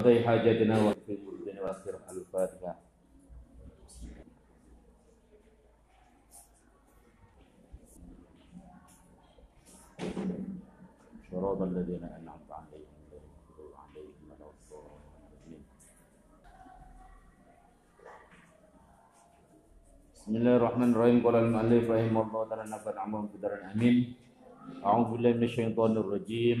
قضي حاجتنا واغفر ذنوبنا واغفر الفاتحة صراط الذين أنعمت عليهم غير المغضوب عليهم ولا الضالين بسم الله الرحمن الرحيم قال المؤلف رحمه الله تعالى نفعنا عمرهم في دار آمين أعوذ بالله من الشيطان الرجيم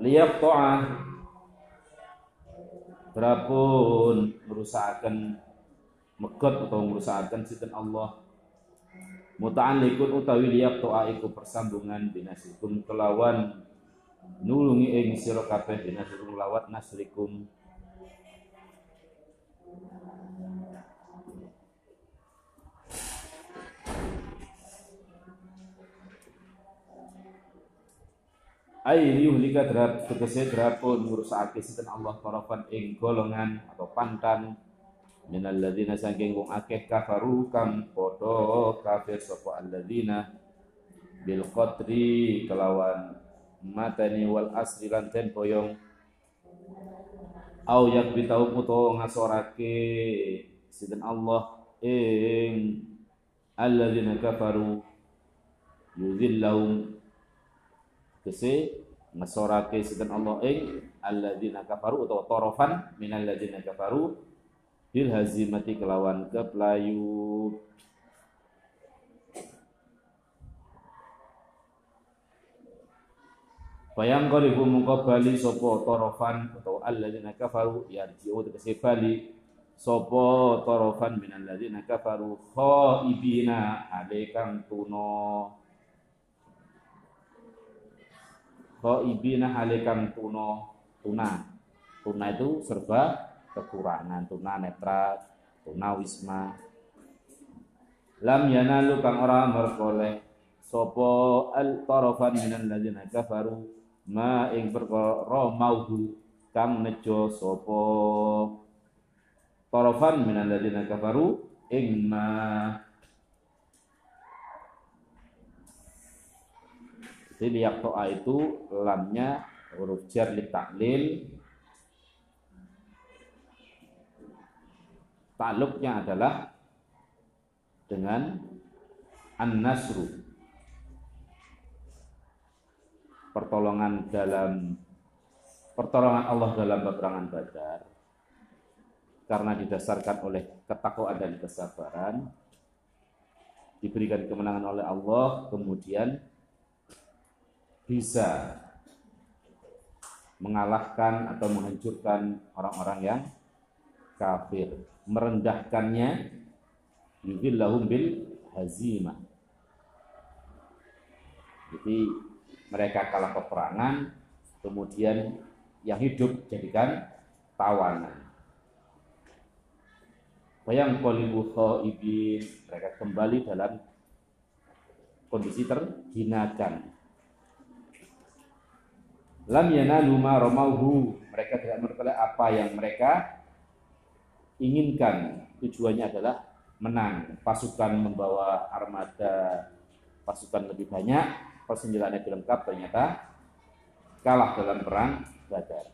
Liyaqta'a. Berapun merusakkan megot atau merusakkan sinten Allah. Muta'alliqun utawi liyaqta'a iku persambungan dinasikum kelawan nulungi ing sira kabeh dinasikum lawat nasrikum Ai yuhlika drap tegese drapun ngurusake sinten Allah tarafan ing golongan atau pantan. Minal ladzina saking wong akeh kafaru kafir sapa alladzina bil qadri kelawan matani wal asri lan den boyong. Au yak bitau muto ngasorake sinten Allah ing alladzina kafaru yuzillahum kese ngesorake sinten Allah ing alladzina kafaru utawa torofan minal ladzina kafaru bil hazimati kelawan keplayu Bayang kalibu mungko bali sopo torofan atau alladzina kafaru yarji'u tegese bali sopo torofan minal ladzina kafaru khaibina alekang tuno Ghaibina halikang tuno tuna. Tuna itu serba kekurangan, tuna netra, tuna wisma. Lam yanalu kang ora merkoleh sapa al tarafan minal ladzina kafaru. Ma ing perkara mauhu kang nejo sapa tarafan minal ladzina kafaru. Ing ma Jadi toa itu lamnya huruf jar li taklil. Takluknya adalah dengan an-nasru. Pertolongan dalam pertolongan Allah dalam peperangan Badar karena didasarkan oleh ketakwaan dan kesabaran diberikan kemenangan oleh Allah kemudian bisa mengalahkan atau menghancurkan orang-orang yang kafir, merendahkannya yudhillahum bil hazimah. Jadi mereka kalah peperangan, kemudian yang hidup jadikan tawanan. Bayang kolibu ibin mereka kembali dalam kondisi terhinakan lam yanalu ma ramauhu mereka tidak memperoleh apa yang mereka inginkan. Tujuannya adalah menang. Pasukan membawa armada pasukan lebih banyak persenjataannya lengkap ternyata kalah dalam perang Badar.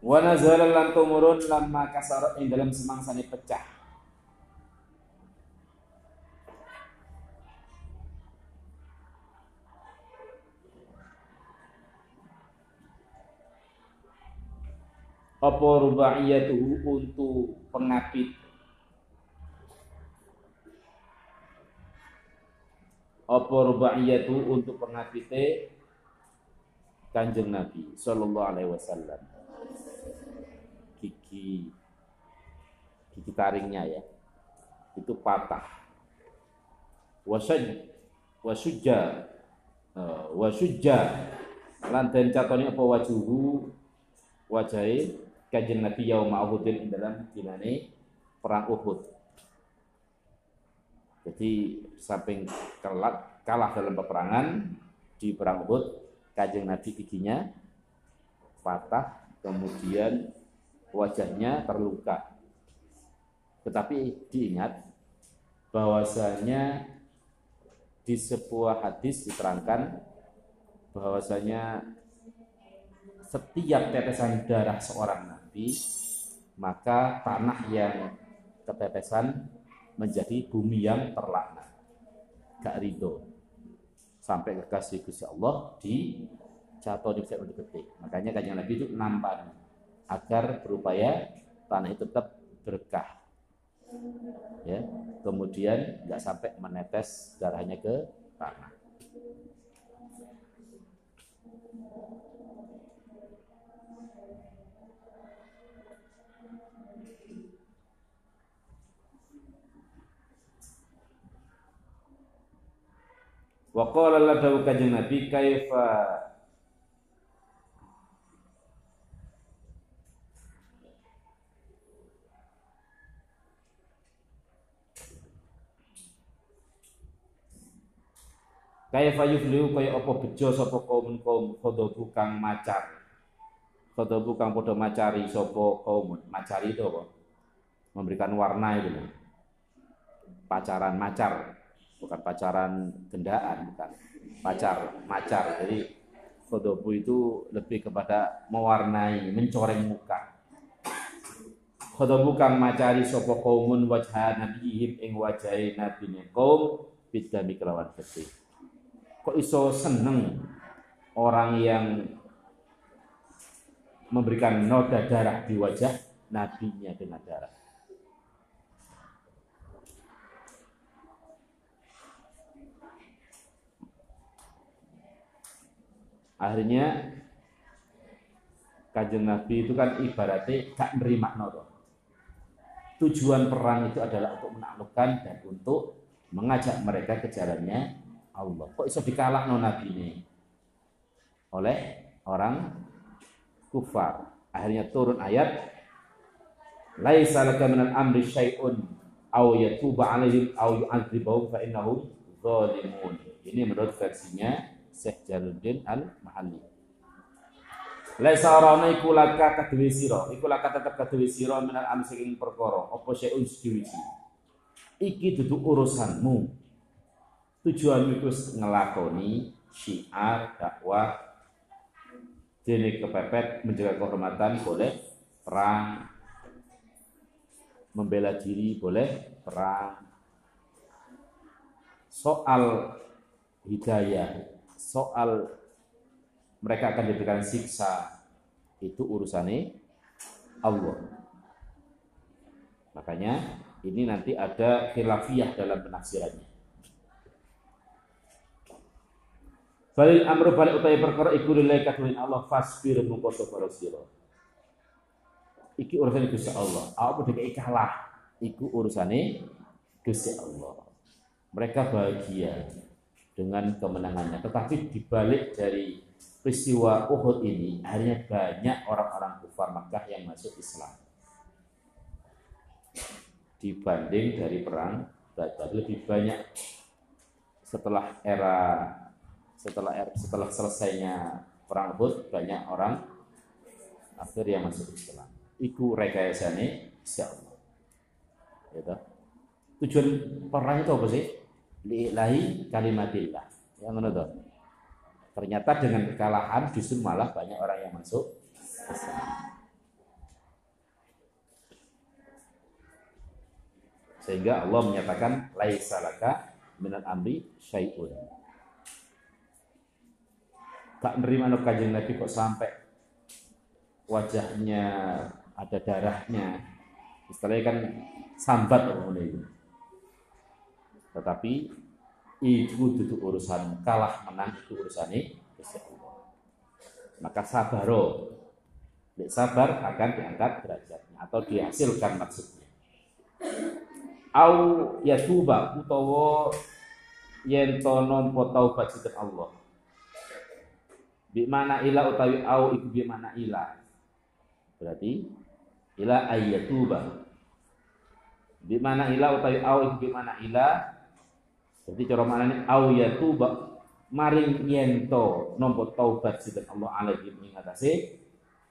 Wa nazala lan tumurun lamma kasara ing dalam semangsane pecah apa rubaiyatuhu untuk pengapit apa rubaiyatu untuk pengapite kanjeng Nabi sallallahu alaihi wasallam. Gigi. Gigi taringnya ya. Itu patah. Wasaj wasujja uh, wasujja lan den catoni apa wajuhu? Wajahe kanjeng Nabi yauma Uhudin dalam dinane perang Uhud. Jadi samping kalah, kalah dalam peperangan di perang Uhud kanjeng Nabi giginya patah kemudian wajahnya terluka. Tetapi diingat bahwasanya di sebuah hadis diterangkan bahwasanya setiap tetesan darah seorang nabi maka tanah yang ketetesan menjadi bumi yang terlaknat. Gak ridho. Sampai kekasih Gusti Allah di jatuh di detik makanya kajian Nabi itu nampan agar berupaya tanah itu tetap berkah. Ya kemudian nggak sampai menetes darahnya ke tanah Wa qala lahu kanjeng Nabi kaifa Kaifa yuflihu kaya apa bejo sapa kaum kaum khodobu kang macar. Khodobu kang padha macari sapa kaum. Macari itu apa? Memberikan warna itu. Pacaran macar, bukan pacaran gendaan, bukan. Pacar, macar. Jadi khodobu itu lebih kepada mewarnai, mencoreng muka. Khodobu kang macari sapa kaumun wajah nabihim ing wajahe nabine kaum bidami kelawan getih kok iso seneng orang yang memberikan noda darah di wajah nabinya dengan darah. Akhirnya kajian Nabi itu kan ibaratnya gak nerima nodo. Tujuan perang itu adalah untuk menaklukkan dan untuk mengajak mereka ke jalannya Allah. Kok bisa dikalah non nabi ini oleh orang kufar. Akhirnya turun ayat laisa laka minal amri syai'un aw yatuba alaihim aw yu'adzibahum fa innahum zalimun. Ini menurut versinya Syekh Jaluddin Al-Mahalli. Laisa arana iku laka kadewe sira, iku laka tetep kadewe sira minal amri ing perkara, apa syai'un sediwiji. Iki dudu urusanmu, tujuan itu ngelakoni syiar dakwah jadi kepepet menjaga kehormatan boleh perang membela diri boleh perang soal hidayah soal mereka akan diberikan siksa itu urusannya Allah makanya ini nanti ada khilafiyah dalam penafsirannya Balil amru balik utai perkara iku lillahi kaduhin Allah fasbir mungko sapa sira. Iki urusan Gusti Allah. Apa dikai kalah iku urusane Gusti Allah. Mereka bahagia dengan kemenangannya. Tetapi dibalik dari peristiwa Uhud ini, akhirnya banyak orang-orang kufar Makkah yang masuk Islam. Dibanding dari perang Badar lebih banyak setelah era setelah er, setelah selesainya perang Uhud banyak orang yang masuk Islam. Iku rekayasane insyaallah. Ya Tujuan perang itu apa sih? Lillahi kalimatillah. Mana tuh? Ternyata dengan kekalahan justru malah banyak orang yang masuk. Sehingga Allah menyatakan laisalaka minal amri syai'un tak nerima no kanjeng Nabi kok sampai wajahnya ada darahnya istilahnya kan sambat oleh itu tetapi itu itu urusan kalah menang itu urusan ini maka sabaro sabar akan diangkat derajatnya atau dihasilkan maksudnya. Au yatuba utawa yen to nampa taubat Allah. Bi mana ila utawi au iku bi mana ila? Berarti ila ayyatuba bi mana ila utawi au iku bi mana ila berarti cara maknane au yatuba maring yen to nampa taubat sinten Allah alaihi ing atase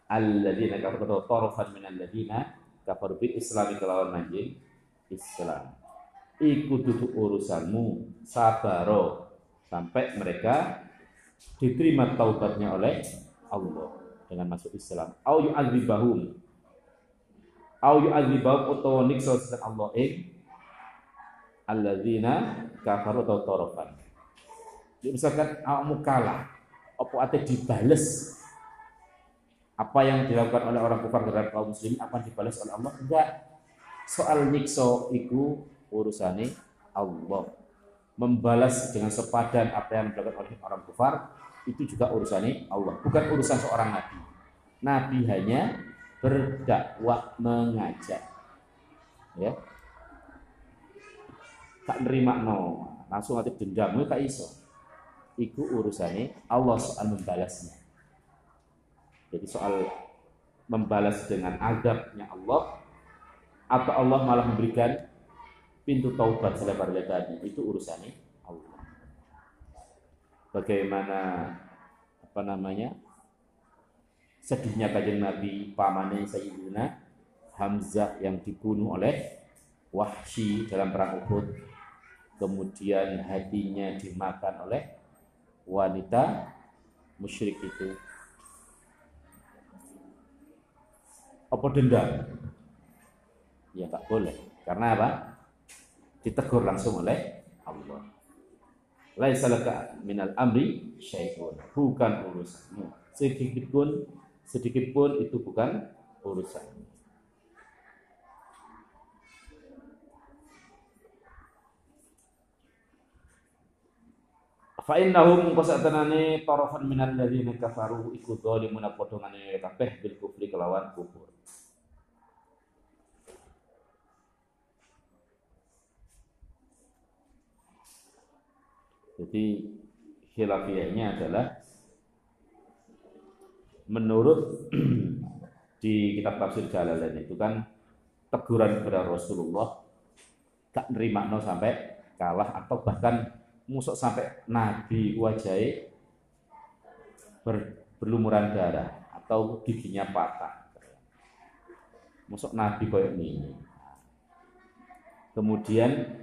alladzina kafaru tarfan min alladzina kafaru bil islami kelawan manjing Islam. Iku duduk urusanmu, sabaro sampai mereka diterima taubatnya oleh Allah dengan masuk Islam. Au yu'adzibahum. Au yu'adzibahum utawa niksa Allah ing alladzina kafaru atau torofan. Jadi misalkan kamu kalah, apa ate dibales apa yang dilakukan oleh orang kafir terhadap kaum muslim akan dibalas oleh Allah? Enggak soal nyikso iku urusane Allah. Membalas dengan sepadan apa yang dilakukan oleh orang kufar itu juga urusannya Allah, bukan urusan seorang nabi. Nabi hanya berdakwah mengajak. Ya. Tak nerima no, langsung nanti dendam kak iso. Iku urusannya Allah soal membalasnya. Jadi soal membalas dengan adabnya Allah atau Allah malah memberikan pintu taubat selebar lebarnya itu urusannya Allah. Bagaimana apa namanya sedihnya kajian Nabi pamannya Sayyidina Hamzah yang dibunuh oleh Wahsy dalam perang Uhud kemudian hatinya dimakan oleh wanita musyrik itu apa dendam ya tak boleh. Karena apa? Ditegur langsung oleh Allah. Laisa laka minal amri syai'un. Bukan urusanmu. Sedikit pun sedikit pun itu bukan urusanmu. Fa innahum qasatanane tarafan minal ladzina kafaru iku zalimuna podongane kabeh bil kufri kelawan kufur. Jadi khilafiyahnya adalah menurut di kitab tafsir Jalalain itu kan teguran kepada Rasulullah gak nerima no sampai kalah atau bahkan musuh sampai Nabi wajahnya ber, berlumuran darah atau giginya patah. Musuh Nabi kayak ini. Kemudian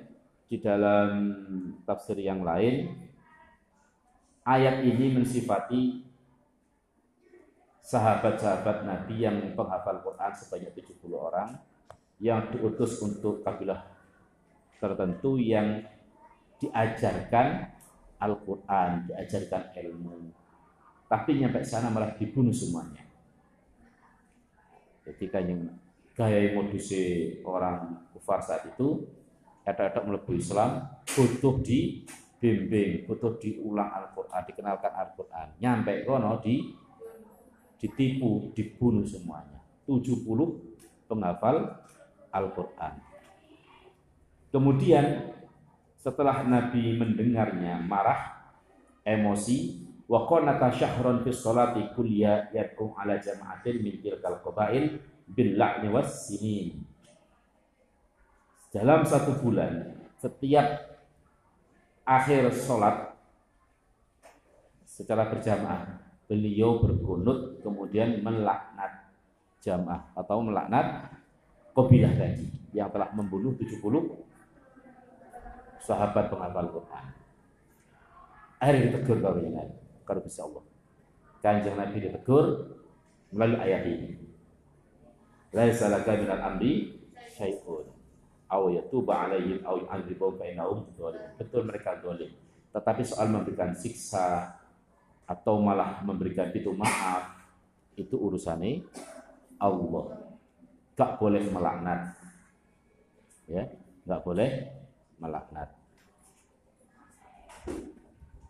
di dalam tafsir yang lain ayat ini mensifati sahabat-sahabat Nabi yang penghafal Quran sebanyak 70 orang yang diutus untuk kabilah tertentu yang diajarkan Al-Quran, diajarkan ilmu. Tapi nyampe sana malah dibunuh semuanya. Jadi kan yang gaya modus orang kufar saat itu ada-ada melebu Islam butuh dibimbing, butuh diulang Al-Quran, dikenalkan Al-Quran. Nyampe kono di ditipu, dibunuh semuanya. 70 penghafal Al-Quran. Kemudian setelah Nabi mendengarnya marah, emosi, wa qanata syahron fi sholati kulliya yad'u ala jama'atin min tilkal qabail bil la'ni was dalam satu bulan setiap akhir sholat secara berjamaah beliau berkunut kemudian melaknat jamaah atau melaknat kabilah tadi yang telah membunuh 70 sahabat penghafal Quran. Akhirnya ditegur kalau Nabi, kalau bisa Allah. Kanjeng Nabi ditegur melalui ayat ini. Laisa laka minal amri syai'un aw yatuba alaihim aw yu'adzibahum fa innahum Betul mereka zalim. Tetapi soal memberikan siksa atau malah memberikan pintu maaf itu urusannya Allah. Gak boleh melaknat. Ya, gak boleh melaknat.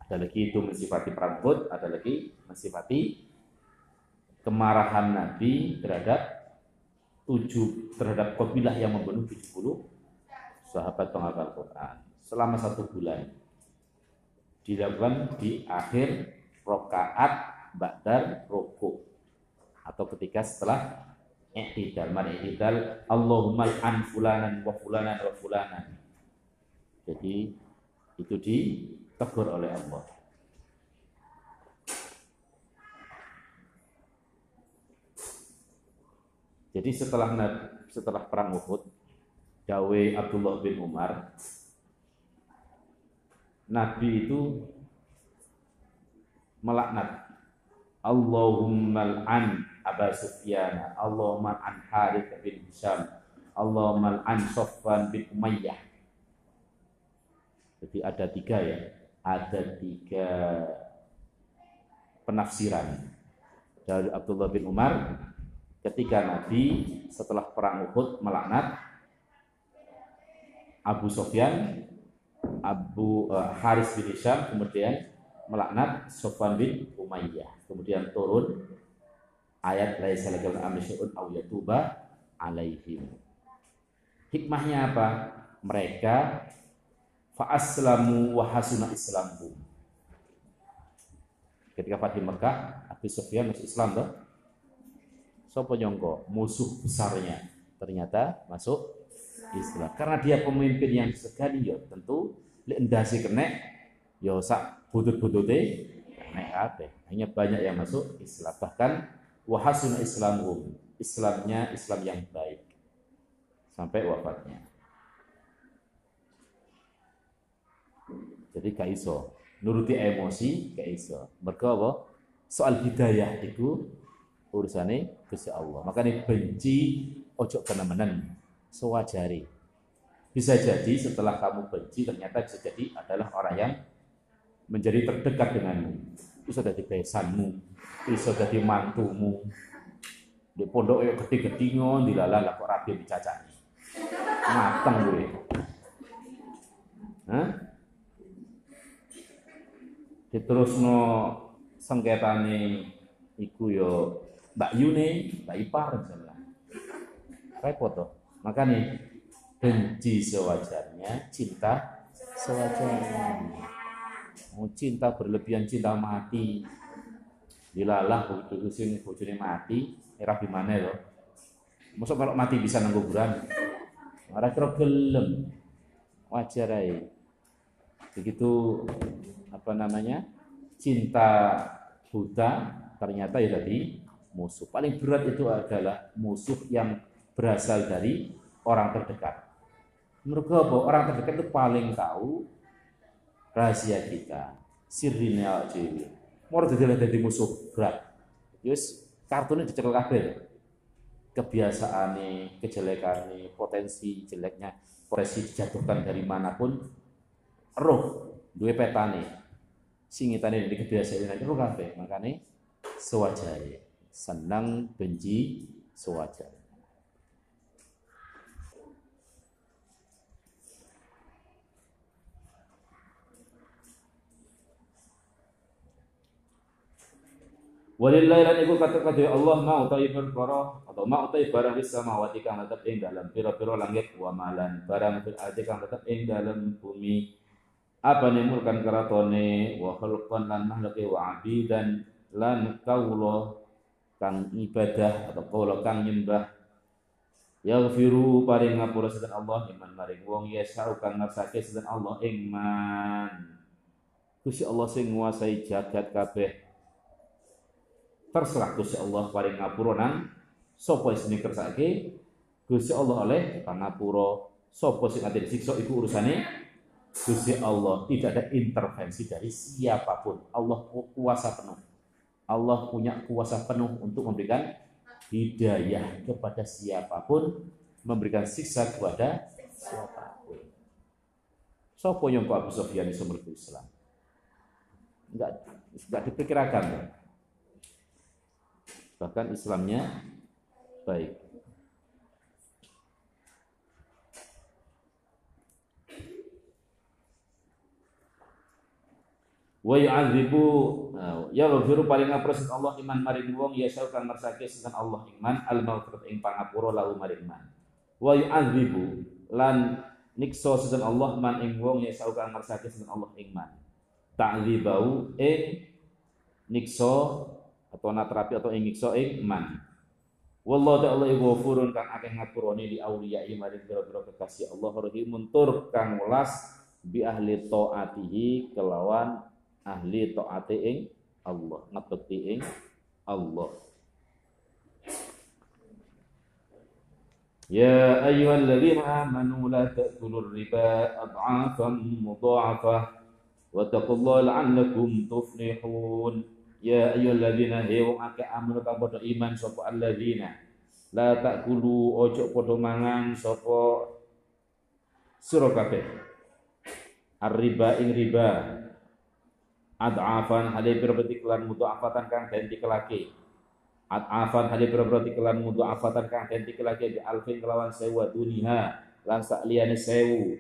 Ada lagi itu mensifati perambut, ada lagi mensifati kemarahan Nabi terhadap tujuh terhadap kabilah yang membunuh 70 sahabat penghafal Quran selama satu bulan. Dilakukan di akhir rokaat ba'dar ruku atau ketika setelah i'tidal. Man i'tidal? Allahumma an fulanan wa fulanan wa fulanan jadi itu ditegur oleh Allah. Jadi setelah setelah perang Uhud Dawe Abdullah bin Umar Nabi itu melaknat Allahumma an Aba Sufyan Allahumma an Harith bin Hisham Allahumma an Sofwan bin Umayyah jadi ada tiga ya ada tiga penafsiran dari Abdullah bin Umar ketika Nabi setelah perang Uhud melaknat Abu Sofyan Abu uh, Haris bin Hisham kemudian melaknat Sofwan bin Umayyah. Kemudian turun ayat laisa lakal amsyun yatuba alaihim. Hikmahnya apa? Mereka fa'aslamu wa hasuna islamhum. Ketika Fatih Mekah, Abu Sufyan masuk Islam tuh. Sopo nyongko, musuh besarnya ternyata masuk Islam. Karena dia pemimpin yang sekali ya tentu lek ndase kena ya sak butut-butute kena kabeh. Hanya banyak yang masuk Islam. Bahkan wa hasuna islamuhum. Islamnya Islam yang baik sampai wafatnya. Jadi gak iso nuruti emosi gak iso. Mergo apa? Soal hidayah itu urusannya Gusti Allah. Makanya benci ojo kenemenan sewajari. Bisa jadi setelah kamu benci ternyata bisa jadi adalah orang yang menjadi terdekat denganmu. Bisa jadi besanmu, bisa jadi mantumu. Di pondok yang gede-gede ngon dilala lah kok rapi dicacani. Mateng gue. Hah? Diterusno sengketane iku yo Mbak Yune, Mbak Ipar misalnya. Repot toh. Makanya benci sewajarnya, cinta sewajarnya. Mau cinta berlebihan, cinta mati. Dilalah begitu sing bojone mati, era di mana loh? Masuk kalau mati bisa nang kuburan. Ora kira gelem. Wajar aja. Begitu apa namanya? Cinta buta ternyata ya tadi musuh. Paling berat itu adalah musuh yang berasal dari orang terdekat. Menurut apa? Orang terdekat itu paling tahu rahasia kita, sirine dewi. Mau jadi jadi musuh berat. Yus kartunya dicekel kabel. Kebiasaane, kejelekannya, potensi jeleknya, potensi dijatuhkan dari mana pun, roh, dua petane, singitane dari kebiasaan roh kabeh. Makanya sewajarnya, senang benci sewajarnya. Walillahi lan iku kata kata Allah ma utai perkara atau ma utai barang di samawati kang tetep ing dalam pira-pira langit wa malan barang fil ardi kang tetep ing dalam bumi apa nih mulkan keratone? Wa khalqan lan makhluk wa abidan lan kaula kang ibadah atau kaula kang nyembah. Yaghfiru paring ngapura sedan Allah iman maring wong. Yasau kang ngersake sedan Allah iman. Gusti Allah sing nguasai jagat kabeh. Terserah Gusti Allah paling ngapura nang sapa sing kersake Gusti Allah oleh pangapura. Sapa sing ate disiksa iku urusane Gusti Allah tidak ada intervensi dari siapa pun. Allah kuasa penuh. Allah punya kuasa penuh untuk memberikan hidayah kepada siapa pun memberikan siksa kepada siapa pun. Sopo yang Abu Sufyan sumber Islam? Enggak enggak diperkirakan. Bahkan Islamnya baik. Wa yu'adzibu nah, ya ghafuru paling ngapura Allah iman maring wong ya kang ngersake sinten Allah iman al maghfirat ing pangapura lahu maring iman. Wa yu'adzibu lan nikso sedan Allah man ing wong ya sauka ngersake sedan Allah ing man ta'dzibau ing nikso atau natrapi atau ing nikso ing man Wallahu ta'ala ghafurun kang akeh ngapuroni di auliya maring pira-pira kekasih Allah rahimun tur kang welas bi ahli taatihi kelawan ahli taati ing Allah ngabekti ing Allah. Ya ayyuhalladzina amanu la ta'kulur riba ad'afan mudha'afah wa taqullaha la'allakum tuflihun. Ya ayyuhalladzina hewu ake amanu kang padha iman sapa alladzina? La ta'kulu ojo padha mangan sapa sira kabeh. Ar-riba ing riba ad'afan hale berbeti kelan mudha'afatan kang den dikelake At'afan hadi berberarti kelan mudu afatan kang den lagi di alfin kelawan sewu dunia lan sak liyane sewu.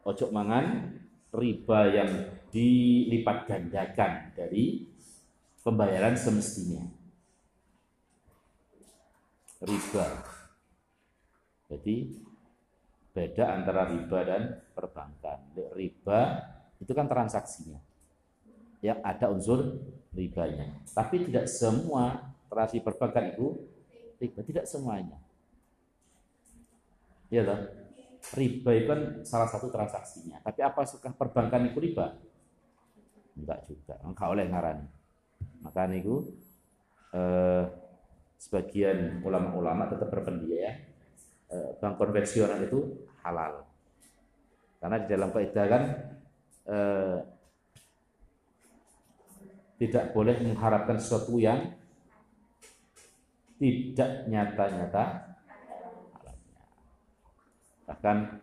Ojo mangan riba yang dilipat gandakan dari pembayaran semestinya. Riba. Jadi beda antara riba dan perbankan. Riba itu kan transaksinya yang ada unsur ribanya. Tapi tidak semua transaksi perbankan itu riba, tidak semuanya. Ya toh? Riba itu kan salah satu transaksinya. Tapi apa suka perbankan itu riba? Enggak juga. Enggak oleh ngarani. Maka itu eh, sebagian ulama-ulama tetap berpendapat ya bank konvensional itu halal. Karena di dalam kaidah kan eh, tidak boleh mengharapkan sesuatu yang tidak nyata-nyata Bahkan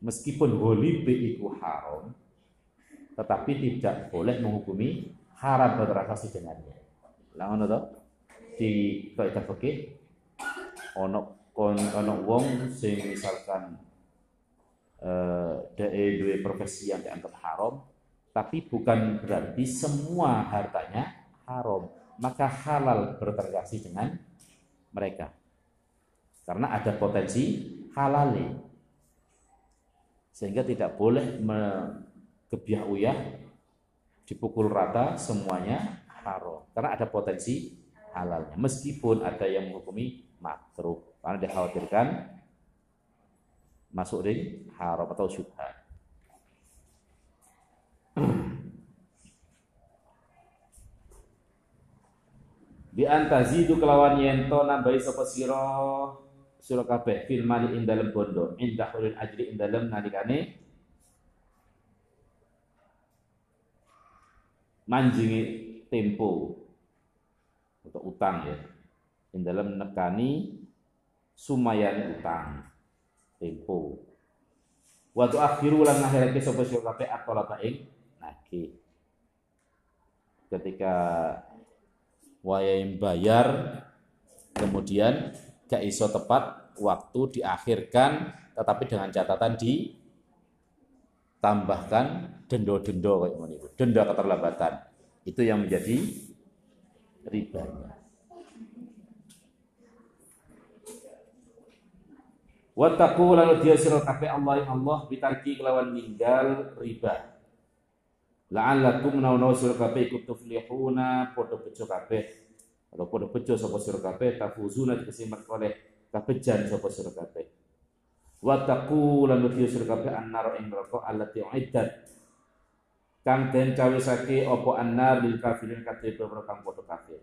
meskipun holibe itu haram, tetapi tidak boleh menghukumi haram bertransaksi dengannya. Ngono to? Di kaidah fikih ono kon ono wong sing misalkan eh duwe profesi yang dianggap haram, tapi bukan berarti semua hartanya haram. Maka halal bertransaksi dengan mereka. Karena ada potensi halali. Sehingga tidak boleh kebiah uyah dipukul rata semuanya haram. Karena ada potensi halalnya. Meskipun ada yang menghukumi makruh. Karena dikhawatirkan masuk di haram atau syubhat. Bi antazidu kelawan yento nambahi sapa sira? Sira kabeh fil mali ing dalem bondo. Indah ulil ajri ing dalem nalikane manjingi tempo atau utang ya. Ing dalem nekani sumayan utang. Tempo. Waktu akhiru lan ngakhirake sapa sira kabeh atolata ing? Nagih ketika wayang bayar kemudian gak iso tepat waktu diakhirkan tetapi dengan catatan ditambahkan dendo-dendo kayak itu denda keterlambatan. Itu yang menjadi ribanya Wattaqu lalu dia sira kabeh Allah yang Allah bitarki kelawan ninggal riba. La'allakum nauna sira kabeh ikut tuflihuna padha bejo kabeh. Atau padha bejo sapa sira kabeh tafuzuna dikesimat oleh kabejan sapa sira kabeh. Wa taqu lan nuti sira kabeh annar ing neraka allati uiddat. Kang den cawisake apa annar lil kafirin beberapa kang padha kafir.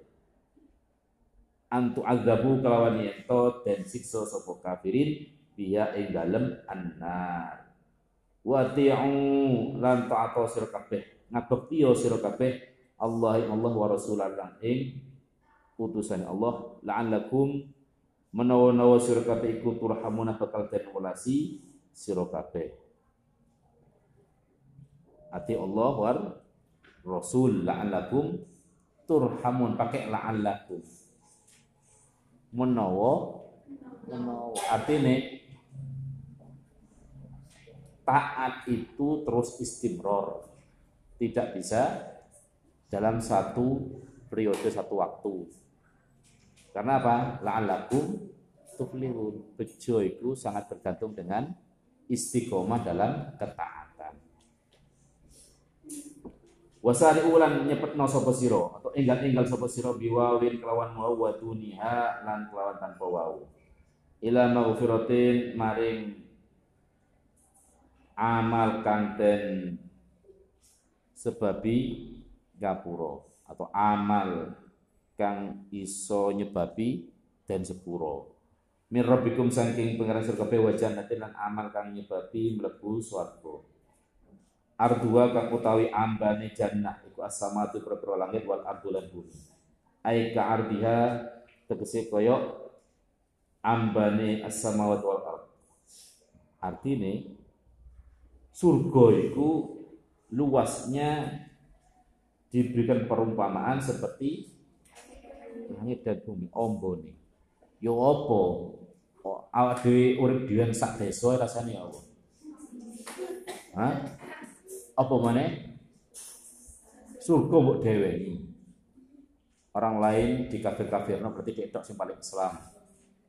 Antu azabu kelawan yento den siksa sapa kafirin biya ing dalem annar. Wa ti'u lan ta'ata sira kabeh. Ngabekti ya sira kabeh. Allah Allah wa rasulan ing utusan Allah. La'allakum menawa-nawa sira kabeh iku turhamuna bakal den welasi sira kabeh. Ati Allah war rasul. La'allakum turhamun. Pakai la'allakum. Menawa menawa. Artine taat itu terus istimror tidak bisa dalam satu periode satu waktu. Karena apa? La'allakum tuflihun. Bejo itu sangat bergantung dengan istiqomah dalam ketaatan. Wasari ulan nyepetno sapa sira atau enggal-enggal sapa sira biwawin kelawan wawu wa duniha lan kelawan tanpa wawu. Ila maghfiratin maring amal kang den sebabi gapura atau amal kang iso nyebabi dan sepuro. Rabbikum saking pangeran surga wa jannatin lan amal kang nyebabi mlebu swarga. Ardua kang utawi ambane jannah iku as-samatu langit wal ardu lan bumi. Ai ka ardiha tegese kaya ambane as-samawati wal ard artine surga iku luasnya diberikan perumpamaan seperti langit dan bumi. Ombone yo apa? Awak dhewe urip dhewe sak desa rasane apa? Hah? apa mana surga mbok dewe orang lain di kafir kafir no berarti dia sing paling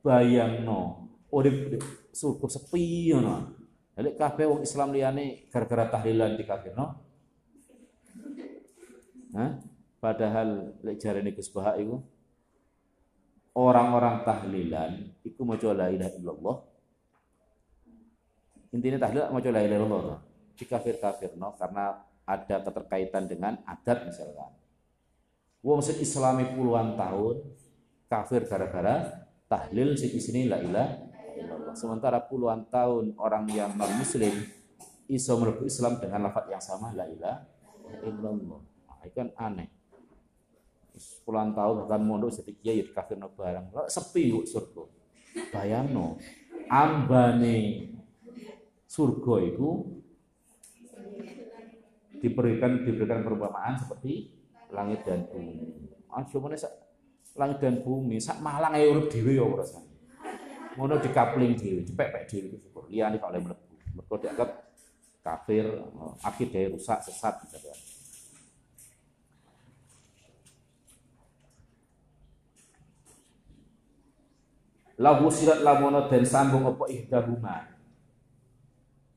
bayang no urip surga sepi no jadi kabeh wong Islam liyane gara-gara tahlilan di kafir no Hah? padahal lek jarene Gus Bahak iku orang-orang tahlilan iku maca la ilaha illallah intinya tahlil maca la ilaha illallah di kafir no karena ada keterkaitan dengan adat misalkan. Wong sing islami puluhan tahun kafir gara-gara tahlil sing isine la ilaha. Sementara puluhan tahun orang yang non muslim iso mlebu Islam dengan lafaz yang sama la ilaha illallah. Nah, itu kan aneh. Puluhan tahun bahkan mondok kiai di kafir no barang. Sepi yuk surga. Bayangno ambane surga itu diberikan diberikan perumpamaan seperti langit dan bumi. Ah, cuma langit dan bumi sak malang ae urip dhewe ya rasane. Ngono dikapling dhewe, dipepek dhewe syukur. Liyane kok oleh mlebu. Mergo dianggap kafir, akidah rusak, sesat gitu ya. Lahu sirat lamono dan sambung apa ihdahuma.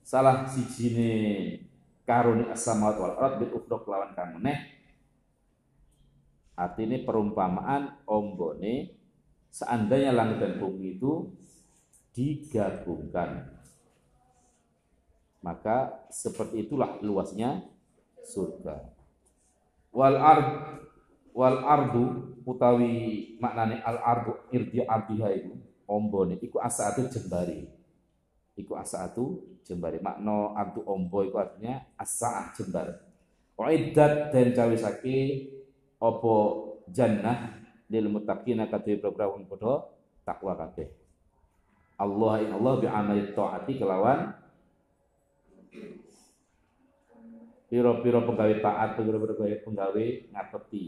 Salah sijine karuni as-samawati wal ard bil ufdok lawan kang artinya perumpamaan ombone seandainya langit dan bumi itu digabungkan. Maka seperti itulah luasnya surga. Wal ard wal ardu utawi maknane al ardu irdi ardiha itu ombone. Iku asatu jembari. Iku asatu jembari. Makna artu ombo iku artinya asaah jembar. Uiddat dan cawisake opo jannah lil muttaqina kadhe wong padha takwa kabeh Allah in Allah bi amali taati kelawan piro-piro penggawe taat piro-piro penggawe ngapeti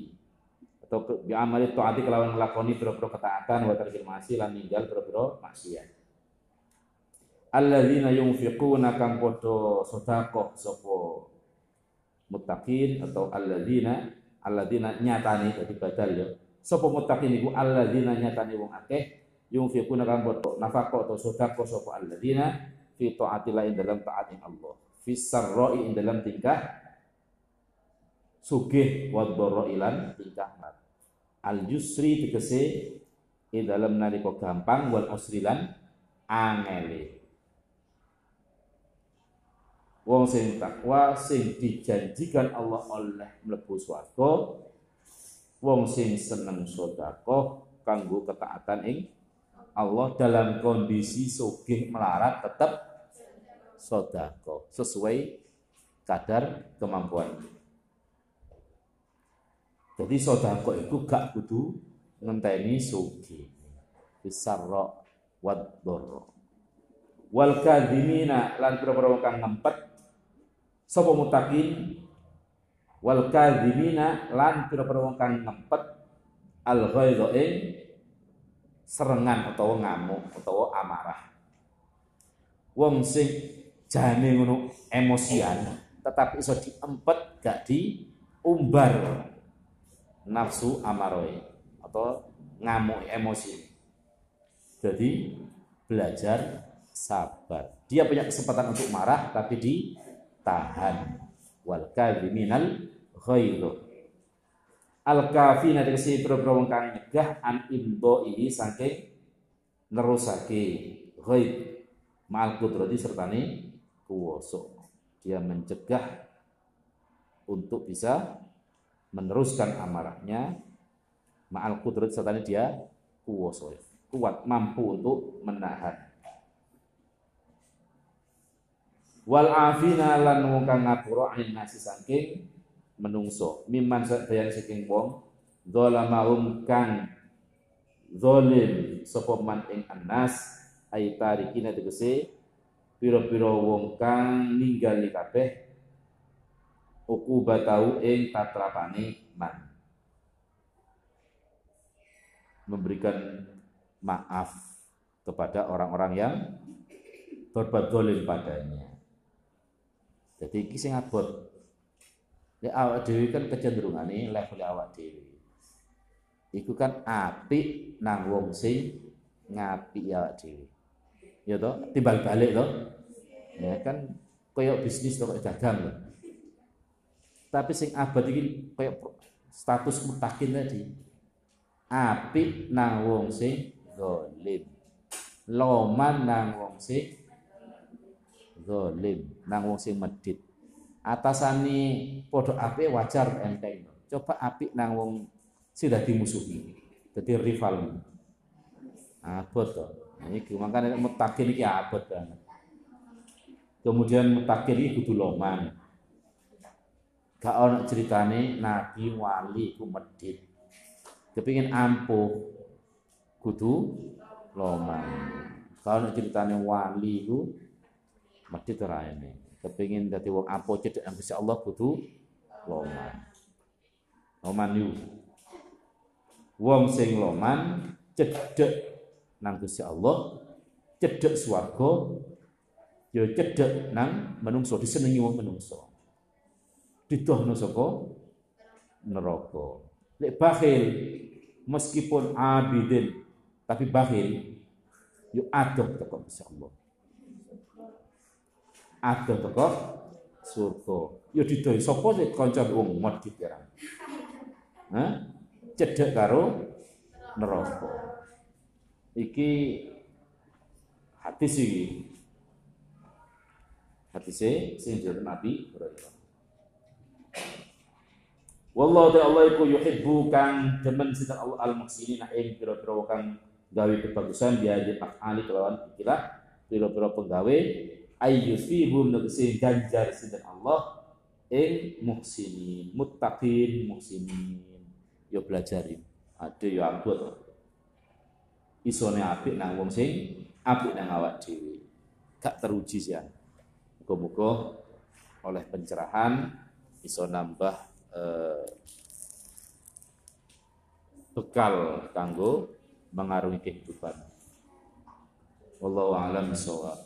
atau bi amali taati kelawan nglakoni piro-piro ketaatan wa tarkil lan ninggal piro-piro maksiat. Alladzina yunfiquna kang padha sedekah sapa muttaqin atau alladzina alladzina nyatani dadi badal ya. Sapa muttaqin iku alladzina nyatani wong akeh yunfiquna kang padha nafaqah atau sedekah sapa alladzina fi taatillah dalam taatin Allah fi sarra'i dalam tingkah sugih wa ilan tingkah mat al yusri tegese ing dalam nalika gampang wal usrilan angele Wong sing takwa sing dijanjikan Allah oleh mlebu swarga. Wong sing seneng sedekah kanggo ketaatan ing Allah dalam kondisi sugih melarat tetap sedekah sesuai kadar kemampuan. Jadi sedekah itu gak kudu ngenteni sugih. Bisarra wad Wal kadhimina lan pira-pira kang ngempet sapa mutakin wal kadhibina lan pira-pira al ghaidha serengan utawa ngamuk utawa amarah wong sing jane ngono emosian tetapi iso diempet gak diumbar nafsu amaroe atau ngamuk emosi. Jadi belajar sabar. Dia punya kesempatan untuk marah tapi ditahan. Wal kadhiminal ghairu. Al kafina tegese pro-pro wong kang nyegah an imdoi saking nerusake. Ghaib. Ma'al kudrati sertane kuwasa. Dia mencegah untuk bisa meneruskan amarahnya. Ma'al kudrat serta dia kuwasa. Kuat mampu untuk menahan. Wal afina lan wong kang ngapura anil nasi saking menungso miman sadaya saking wong zalamahum kang zalim sapa man ing anas ay tarikina tegese pira-pira wong kang ninggali kabeh uqubatahu ing tatrapane man memberikan maaf kepada orang-orang yang berbuat zalim padanya. Jadi iki sing abot. Nek awak dhewe kan kecenderungane level awak dhewe. Iku kan apik nang wong sing ngapi awak dhewe. Ya toh, timbal balik toh. Ya kan koyo bisnis toh dagang loh. Tapi sing abad iki kayak status mutakin tadi. Apik nang wong sing zalim. Loman nang wong sing zalim, nang wong sing medit. Atasani podo apik wajar enteng. Coba apik nang wong sing dadi musuhi. Dadi rival. Abot to. Nah, iki makane mutakin iki abot banget. Kemudian mutakin iki kudu loman Gak ono ceritane nabi wali ku medit. Kepingin ampuh kudu loman. Gak ono ceritane wali ku medit ora ini. Kepingin dadi wong ampuh cedek nang Gusti Allah kudu loman. Loman yu. Wong sing loman cedek nang Gusti Allah, cedek swarga, ya cedek nang menungso disenengi wong menungso didohno saka neraka. Lek bakhil meskipun abidin tapi bakhil yo adok teko Gusti Allah. Adok teko surga. Yo didohi sapa sik kanca wong medhit ya. Hah? Cedek karo neraka. Iki hadis iki. Hadise sing Nabi Ibrahim. Wallahu ta'ala Allah iku yuhibbu kang demen sinten Allah al muhsinin ing pira-pira kang gawe kebagusan dia di ali kelawan ikilah pira-pira penggawe ayyusibum negesi ganjar sinten Allah. Ing muhsinin muttaqin muhsinin. Yo belajarin ada yo abot isone apik nang wong sing apik nang awak dhewe. Gak teruji sih muga-muga oleh pencerahan iso nambah eh, bekal kanggo mengarungi kehidupan. Wallahu a'lam bishawab.